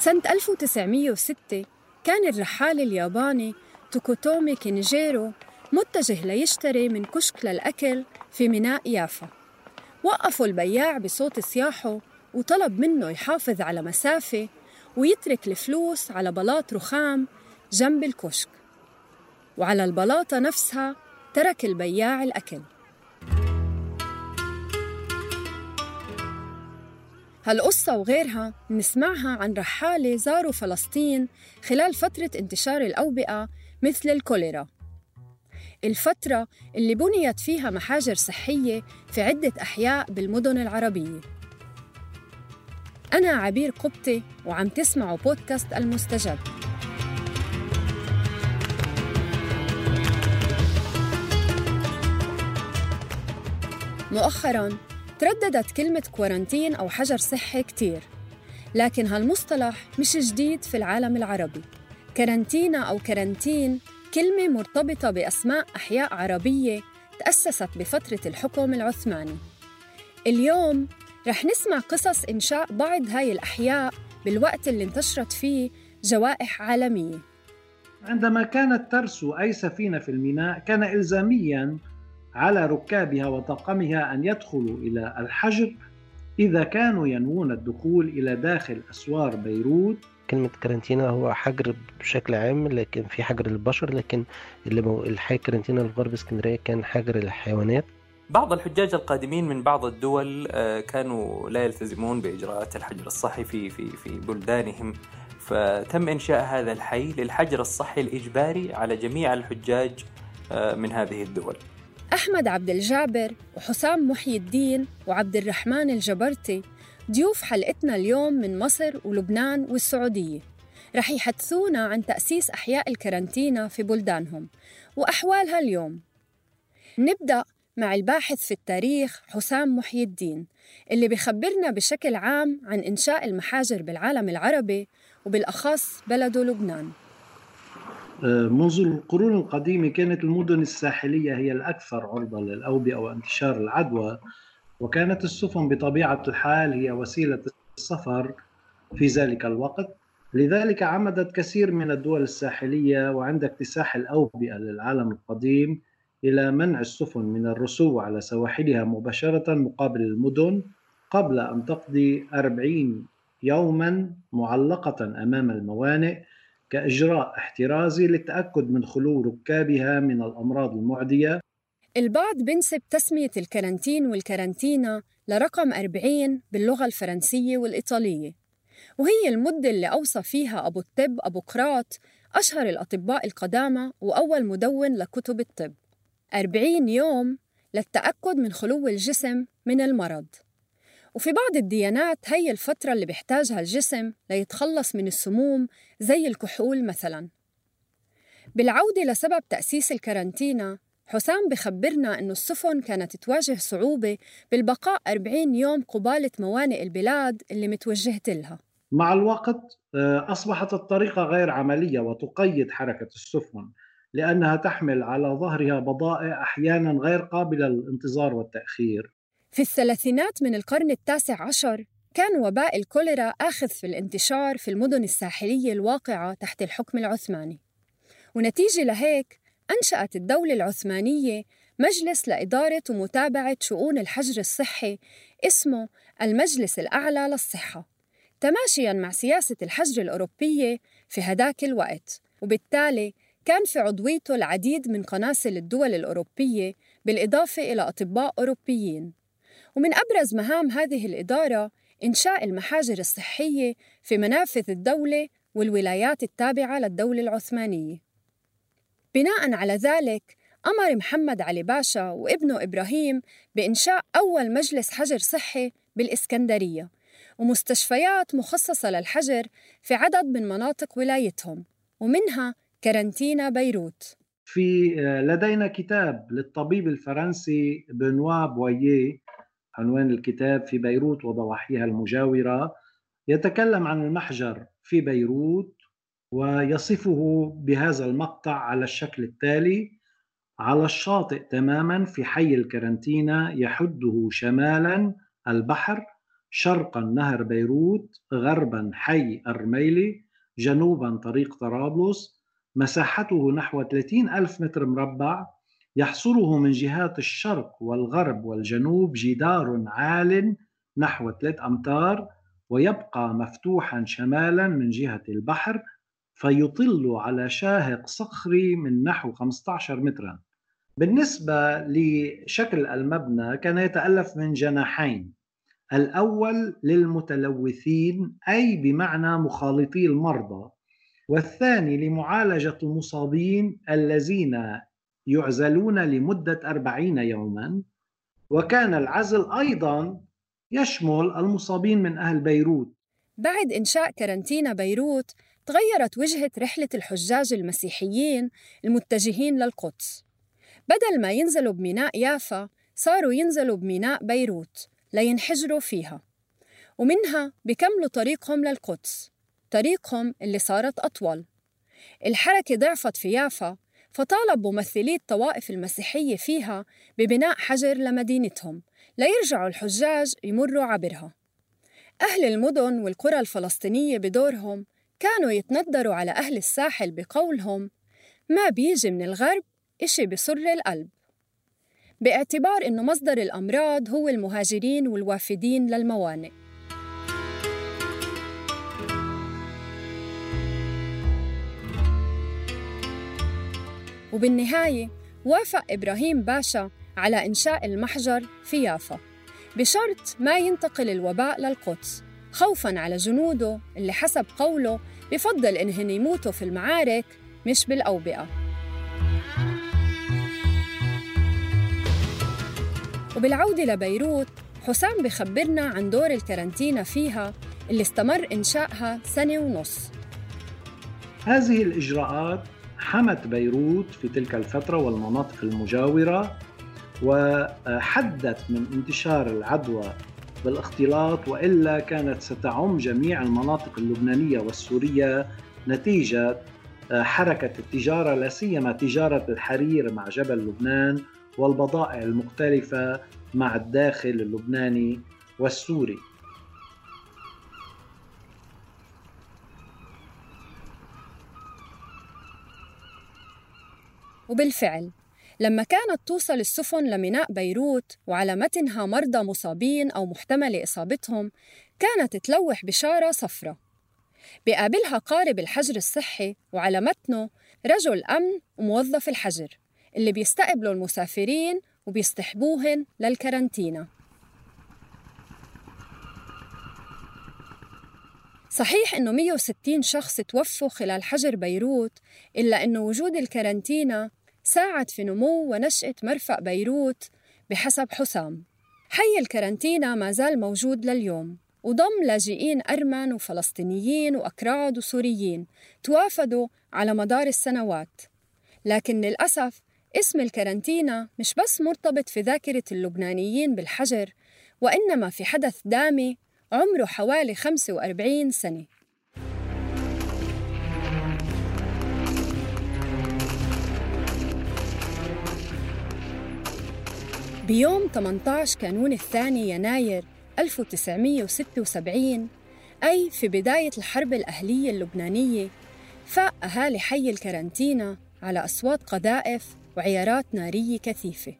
سنة 1906 كان الرحال الياباني توكوتومي كينيجيرو متجه ليشتري من كشك للأكل في ميناء يافا. وقفوا البياع بصوت صياحه وطلب منه يحافظ على مسافة ويترك الفلوس على بلاط رخام جنب الكشك. وعلى البلاطة نفسها ترك البياع الأكل. هالقصة وغيرها نسمعها عن رحالة زاروا فلسطين خلال فترة انتشار الأوبئة مثل الكوليرا. الفترة اللي بنيت فيها محاجر صحية في عدة أحياء بالمدن العربية. أنا عبير قبطي وعم تسمعوا بودكاست المستجد. مؤخراً ترددت كلمة كورنتين أو حجر صحي كتير. لكن هالمصطلح مش جديد في العالم العربي. كرنتينا أو كرنتين كلمة مرتبطة بأسماء أحياء عربية تأسست بفترة الحكم العثماني. اليوم رح نسمع قصص إنشاء بعض هاي الأحياء بالوقت اللي انتشرت فيه جوائح عالمية. عندما كانت ترسو أي سفينة في الميناء كان إلزامياً على ركابها وطاقمها أن يدخلوا إلى الحجر إذا كانوا ينوون الدخول إلى داخل أسوار بيروت. كلمة كارنتينا هو حجر بشكل عام لكن في حجر البشر لكن اللي. الحي كارنتينا في غرب اسكندرية كان حجر الحيوانات. بعض الحجاج القادمين من بعض الدول آه، كانوا لا يلتزمون بإجراءات الحجر الصحي في في في بلدانهم. فتم إنشاء هذا الحي للحجر الصحي الإجباري على جميع الحجاج آه، من هذه الدول. أحمد عبد الجابر وحسام محي الدين وعبد الرحمن الجبرتي ضيوف حلقتنا اليوم من مصر ولبنان والسعودية. رح يحدثونا عن تأسيس أحياء الكرنتينا في بلدانهم وأحوالها اليوم. نبدأ مع الباحث في التاريخ حسام محي الدين اللي بخبرنا بشكل عام عن إنشاء المحاجر بالعالم العربي وبالأخص بلده لبنان. منذ القرون القديمة كانت المدن الساحلية هي الأكثر عرضة للأوبئة وانتشار العدوى وكانت السفن بطبيعة الحال هي وسيلة السفر في ذلك الوقت. لذلك عمدت كثير من الدول الساحلية وعند اكتساح الأوبئة للعالم القديم إلى منع السفن من الرسو على سواحلها مباشرة مقابل المدن قبل أن تقضي أربعين يوما معلقة أمام الموانئ. كإجراء احترازي للتأكد من خلو ركابها من الأمراض المعدية. البعض بنسب تسمية الكرنتين والكرنتينا لرقم 40 باللغة الفرنسية والإيطالية وهي المدة اللي أوصى فيها أبو الطب أبو قراط أشهر الأطباء القدامى وأول مدون لكتب الطب. 40 يوم للتأكد من خلو الجسم من المرض. وفي بعض الديانات هي الفترة اللي بيحتاجها الجسم ليتخلص من السموم زي الكحول مثلاً. بالعودة لسبب تأسيس الكارنتينا حسام بخبرنا أنه السفن كانت تواجه صعوبة بالبقاء 40 يوم قبالة موانئ البلاد اللي متوجهت لها. مع الوقت آه، أصبحت الطريقة غير عملية وتقيد حركة السفن لأنها تحمل على ظهرها بضائع أحيانا غير قابلة للانتظار والتأخير. في الثلاثينات من القرن التاسع عشر كان وباء الكوليرا آخذ في الانتشار في المدن الساحلية الواقعة تحت الحكم العثماني. ونتيجة لهيك أنشأت الدولة العثمانية مجلس لإدارة ومتابعة شؤون الحجر الصحي اسمه المجلس الأعلى للصحة تماشياً مع سياسة الحجر الأوروبية في هداك الوقت. وبالتالي كان في عضويته العديد من قناصل الدول الأوروبية بالإضافة إلى أطباء أوروبيين. ومن أبرز مهام هذه الإدارة إنشاء المحاجر الصحية في منافذ الدولة والولايات التابعة للدولة العثمانية. بناء على ذلك أمر محمد علي باشا وابنه إبراهيم بإنشاء أول مجلس حجر صحي بالإسكندرية ومستشفيات مخصصة للحجر في عدد من مناطق ولايتهم ومنها كارنتينا بيروت. في آه، لدينا كتاب للطبيب الفرنسي بنوا بويه عنوان الكتاب في بيروت وضواحيها المجاورة يتكلم عن المحجر في بيروت ويصفه بهذا المقطع على الشكل التالي على الشاطئ تماما في حي الكرنتينا يحده شمالا البحر شرقا نهر بيروت غربا حي الرميلي جنوبا طريق طرابلس مساحته نحو 30 ألف متر مربع يحصره من جهات الشرق والغرب والجنوب جدار عال نحو 3 أمتار ويبقى مفتوحا شمالا من جهة البحر فيطل على شاهق صخري من نحو 15 مترا. بالنسبة لشكل المبنى كان يتألف من جناحين. الأول للمتلوثين أي بمعنى مخالطي المرضى والثاني لمعالجة المصابين الذين يعزلون لمدة أربعين يوما وكان العزل أيضا يشمل المصابين من أهل بيروت. بعد إنشاء كارنتينا بيروت تغيرت وجهة رحلة الحجاج المسيحيين المتجهين للقدس. بدل ما ينزلوا بميناء يافا صاروا ينزلوا بميناء بيروت لينحجروا فيها. ومنها بكملوا طريقهم للقدس طريقهم اللي صارت أطول. الحركة ضعفت في يافا فطالب ممثلي الطوائف المسيحية فيها ببناء حجر لمدينتهم ليرجعوا الحجاج يمروا عبرها. أهل المدن والقرى الفلسطينية بدورهم كانوا يتندروا على أهل الساحل بقولهم ما بيجي من الغرب إشي بسر القلب باعتبار أنه مصدر الأمراض هو المهاجرين والوافدين للموانئ. وبالنهاية وافق إبراهيم باشا على إنشاء المحجر في يافا بشرط ما ينتقل الوباء للقدس خوفاً على جنوده اللي حسب قوله بفضل إنهن يموتوا في المعارك مش بالأوبئة. وبالعودة لبيروت حسام بخبرنا عن دور الكارنتينا فيها اللي استمر إنشائها سنة ونص. هذه الإجراءات حمت بيروت في تلك الفترة والمناطق المجاورة وحدت من انتشار العدوى بالاختلاط وإلا كانت ستعم جميع المناطق اللبنانية والسورية نتيجة حركة التجارة لا سيما تجارة الحرير مع جبل لبنان والبضائع المختلفة مع الداخل اللبناني والسوري. وبالفعل لما كانت توصل السفن لميناء بيروت وعلى متنها مرضى مصابين أو محتمل إصابتهم كانت تلوح بشارة صفرة بقابلها قارب الحجر الصحي وعلى متنه رجل أمن وموظف الحجر اللي بيستقبلوا المسافرين وبيصطحبوهن للكارنتينا صحيح إنه 160 شخص توفوا خلال حجر بيروت إلا إنه وجود الكارنتينا ساعد في نمو ونشأة مرفأ بيروت بحسب حسام. حي الكارنتينا ما زال موجود لليوم وضم لاجئين أرمن وفلسطينيين وأكراد وسوريين توافدوا على مدار السنوات. لكن للأسف اسم الكارنتينا مش بس مرتبط في ذاكرة اللبنانيين بالحجر وإنما في حدث دامي عمره حوالي 45 سنة. بيوم 18 كانون الثاني يناير 1976 أي في بداية الحرب الأهلية اللبنانية فاق أهالي حي الكارنتينا على أصوات قذائف وعيارات نارية كثيفة.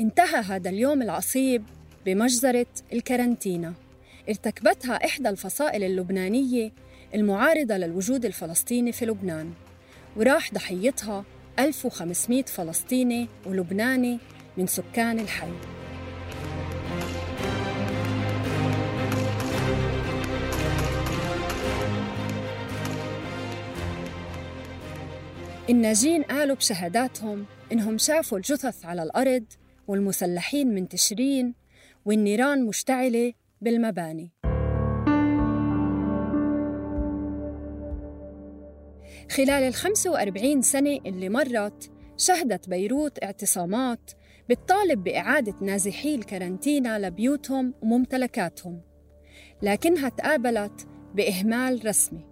انتهى هذا اليوم العصيب بمجزرة الكرنتينا ارتكبتها إحدى الفصائل اللبنانية المعارضة للوجود الفلسطيني في لبنان وراح ضحيتها 1500 فلسطيني ولبناني من سكان الحي. الناجين قالوا بشهاداتهم إنهم شافوا الجثث على الأرض والمسلحين منتشرين والنيران مشتعلة بالمباني. خلال ال 45 سنة اللي مرت شهدت بيروت اعتصامات بتطالب بإعادة نازحي الكارنتينا لبيوتهم وممتلكاتهم. لكنها تقابلت بإهمال رسمي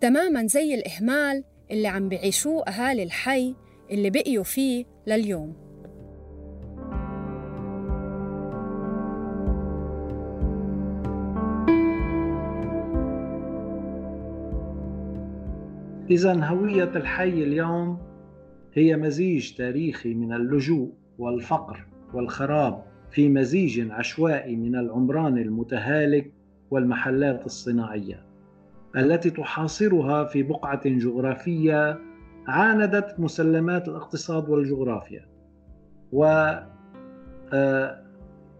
تماماً زي الإهمال اللي عم بيعيشوه أهالي الحي اللي بقيوا فيه لليوم. إذا هوية الحي اليوم هي مزيج تاريخي من اللجوء. والفقر والخراب في مزيج عشوائي من العمران المتهالك والمحلات الصناعية التي تحاصرها في بقعة جغرافية عاندت مسلمات الاقتصاد والجغرافيا.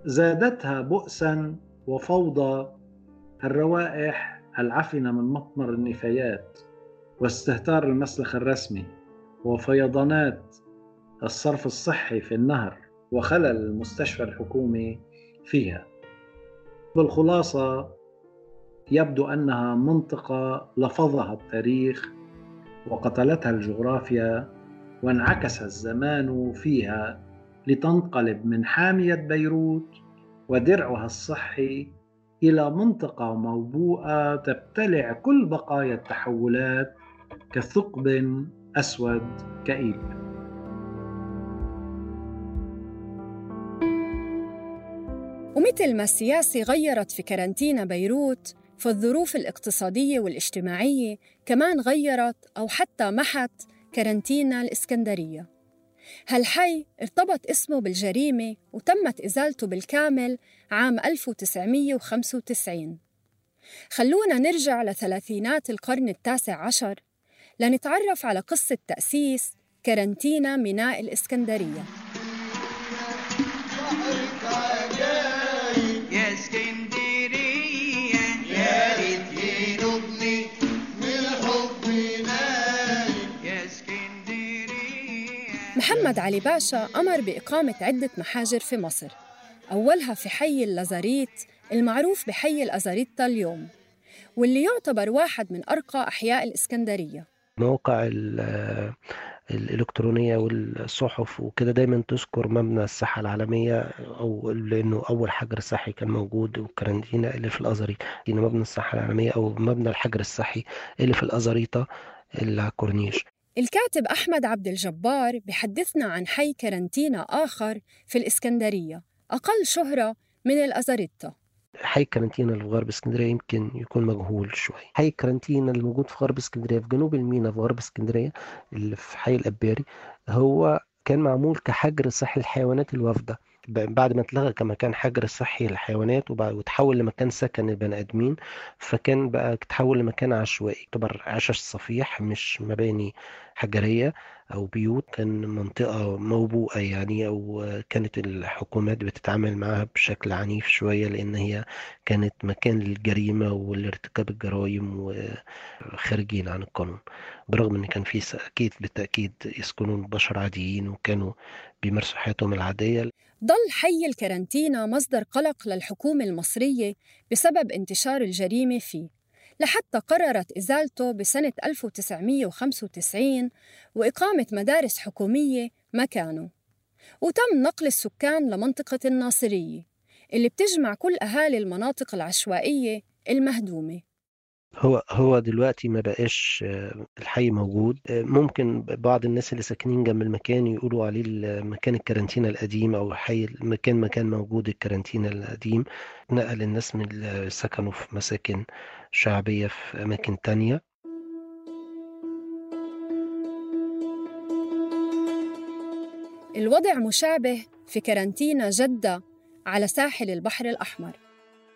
وزادتها بؤسا وفوضى الروائح العفنة من مطمر النفايات واستهتار المسلخ الرسمي وفيضانات الصرف الصحي في النهر وخلل المستشفى الحكومي فيها. بالخلاصة يبدو أنها منطقة لفظها التاريخ وقتلتها الجغرافيا وانعكس الزمان فيها لتنقلب من حامية بيروت ودرعها الصحي إلى منطقة موبوءة تبتلع كل بقايا التحولات كثقب أسود كئيب. ومثل ما السياسة غيرت في كارنتينا بيروت فالظروف الاقتصادية والاجتماعية كمان غيرت أو حتى محت كارنتينا الإسكندرية. هالحي ارتبط اسمه بالجريمة وتمت إزالته بالكامل عام 1995 خلونا نرجع لثلاثينات القرن التاسع عشر لنتعرف على قصة تأسيس كارنتينا ميناء الإسكندرية. محمد علي باشا أمر بإقامة عدة محاجر في مصر. أولها في حي اللازاريت المعروف بحي الأزاريتا اليوم واللي يعتبر واحد من أرقى أحياء الإسكندرية. مواقع الإلكترونية والصحف وكده دايما تذكر مبنى الصحة العالمية أو لأنه أول حجر صحي كان موجود والكرنتينا اللي في الأزاريط. يعني مبنى الصحة العالمية أو مبنى الحجر الصحي اللي في الأزاريطة اللي على الكورنيش. الكاتب أحمد عبد الجبار بحدثنا عن حي كرنتينا آخر في الإسكندرية أقل شهرة من الأزاريتا. حي كرنتينا اللي في غرب إسكندرية يمكن يكون مجهول شوي. حي كرنتينا اللي موجود في غرب إسكندرية في جنوب المينا في غرب إسكندرية اللي في حي الاباري هو كان معمول كحجر صحي الحيوانات الوافدة. بعد ما اتلغى كمكان حجر صحي للحيوانات وتحول لمكان سكن البني آدمين فكان بقى تحول لمكان عشوائي يعتبر عشش صفيح مش مباني حجرية أو بيوت كان منطقة موبوءة يعني أو كانت الحكومات بتتعامل معها بشكل عنيف شوية لأن هي كانت مكان للجريمة والارتكاب الجرائم وخارجين عن القانون. برغم إن كان في أكيد بالتأكيد يسكنون بشر عاديين وكانوا بيمارسوا حياتهم العادية ضل حي الكرنتينا مصدر قلق للحكومة المصرية بسبب انتشار الجريمة فيه لحتى قررت إزالته بسنة 1995 وإقامة مدارس حكومية مكانه. وتم نقل السكان لمنطقة الناصرية اللي بتجمع كل أهالي المناطق العشوائية المهدومة. هو هو دلوقتي ما بقاش الحي موجود. ممكن بعض الناس اللي ساكنين جنب المكان يقولوا عليه مكان الكارنتينا القديم أو حي المكان مكان موجود الكارنتينا القديم. نقل الناس من سكنوا في مساكن شعبية في أماكن تانية. الوضع مشابه في كارنتينا جدة على ساحل البحر الأحمر.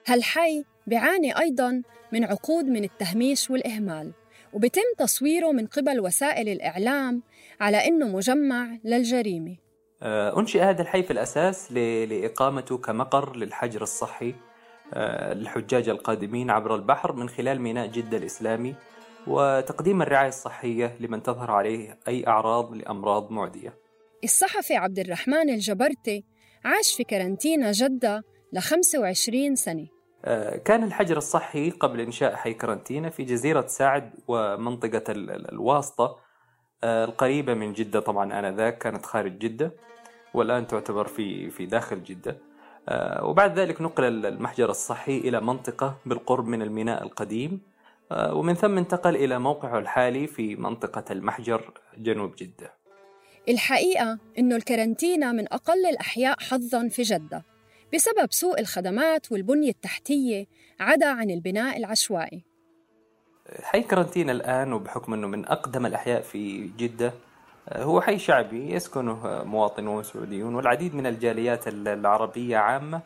هالحي بيعاني أيضاً من عقود من التهميش والإهمال وبتم تصويره من قبل وسائل الإعلام على إنه مجمع للجريمة. آه، أنشئ هذا الحي في الأساس لإقامته كمقر للحجر الصحي آه، للحجاج القادمين عبر البحر من خلال ميناء جدة الإسلامي وتقديم الرعاية الصحية لمن تظهر عليه أي أعراض لأمراض معدية. الصحفي عبد الرحمن الجبرتي عاش في كارنتينا جدة ل 25 سنة. آه، كان الحجر الصحي قبل إنشاء حي كارنتينا في جزيرة سعد ومنطقة الواسطة آه، القريبة من جدة طبعا آنذاك كانت خارج جدة والآن تعتبر في في داخل جدة. آه، وبعد ذلك نقل المحجر الصحي إلى منطقة بالقرب من الميناء القديم ومن ثم انتقل إلى موقعه الحالي في منطقة المحجر جنوب جدة. الحقيقة إنه الكارنتينا من أقل الأحياء حظاً في جدة. بسبب سوء الخدمات والبنية التحتية عدا عن البناء العشوائي. حي كرنتين الآن وبحكم أنه من أقدم الأحياء في جدة هو حي شعبي يسكنه مواطنون سعوديون والعديد من الجاليات العربية عامة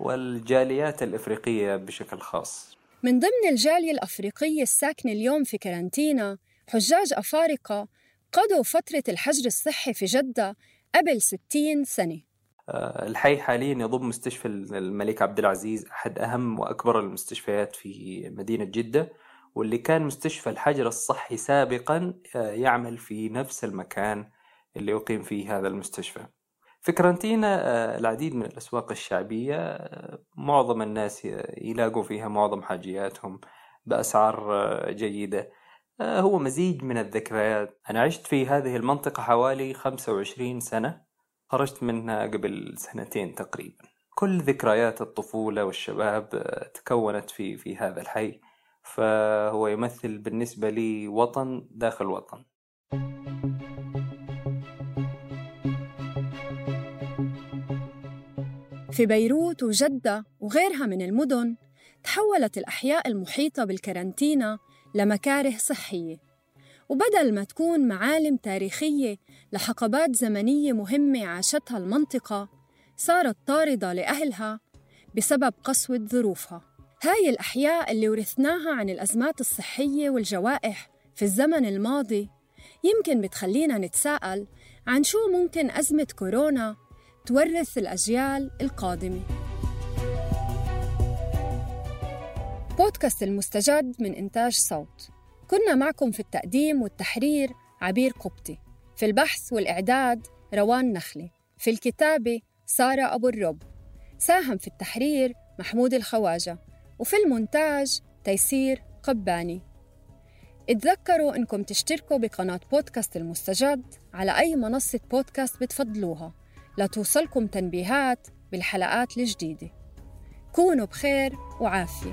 والجاليات الإفريقية بشكل خاص. من ضمن الجالية الأفريقية الساكنة اليوم في كرنتينا حجاج أفارقة قضوا فترة الحجر الصحي في جدة قبل 60 سنة. آه، الحي حاليا يضم مستشفى الملك عبد العزيز أحد أهم وأكبر المستشفيات في مدينة جدة واللي كان مستشفى الحجر الصحي سابقا آه، يعمل في نفس المكان اللي أقيم فيه هذا المستشفى. في كرنتينا آه، العديد من الأسواق الشعبية معظم الناس يلاقوا فيها معظم حاجياتهم بأسعار جيدة. هو مزيج من الذكريات. أنا عشت في هذه المنطقة حوالي 25 سنة. خرجت منها قبل سنتين تقريبا. كل ذكريات الطفولة والشباب تكونت في في هذا الحي. فهو يمثل بالنسبة لي وطن داخل وطن. في بيروت وجدة وغيرها من المدن تحولت الأحياء المحيطة بالكارنتينا لمكاره صحية. وبدل ما تكون معالم تاريخية لحقبات زمنية مهمة عاشتها المنطقة صارت طاردة لأهلها بسبب قسوة ظروفها. هاي الأحياء اللي ورثناها عن الأزمات الصحية والجوائح في الزمن الماضي يمكن بتخلينا نتساءل عن شو ممكن أزمة كورونا تورث الأجيال القادمة. بودكاست المستجد من إنتاج صوت. كنا معكم في التقديم والتحرير عبير قبطي. في البحث والإعداد روان نخلي. في الكتابة سارة أبو الرب. ساهم في التحرير محمود الخواجة. وفي المونتاج تيسير قباني. اتذكروا إنكم تشتركوا بقناة بودكاست المستجد على أي منصة بودكاست بتفضلوها. لتوصلكم تنبيهات بالحلقات الجديدة. كونوا بخير وعافية.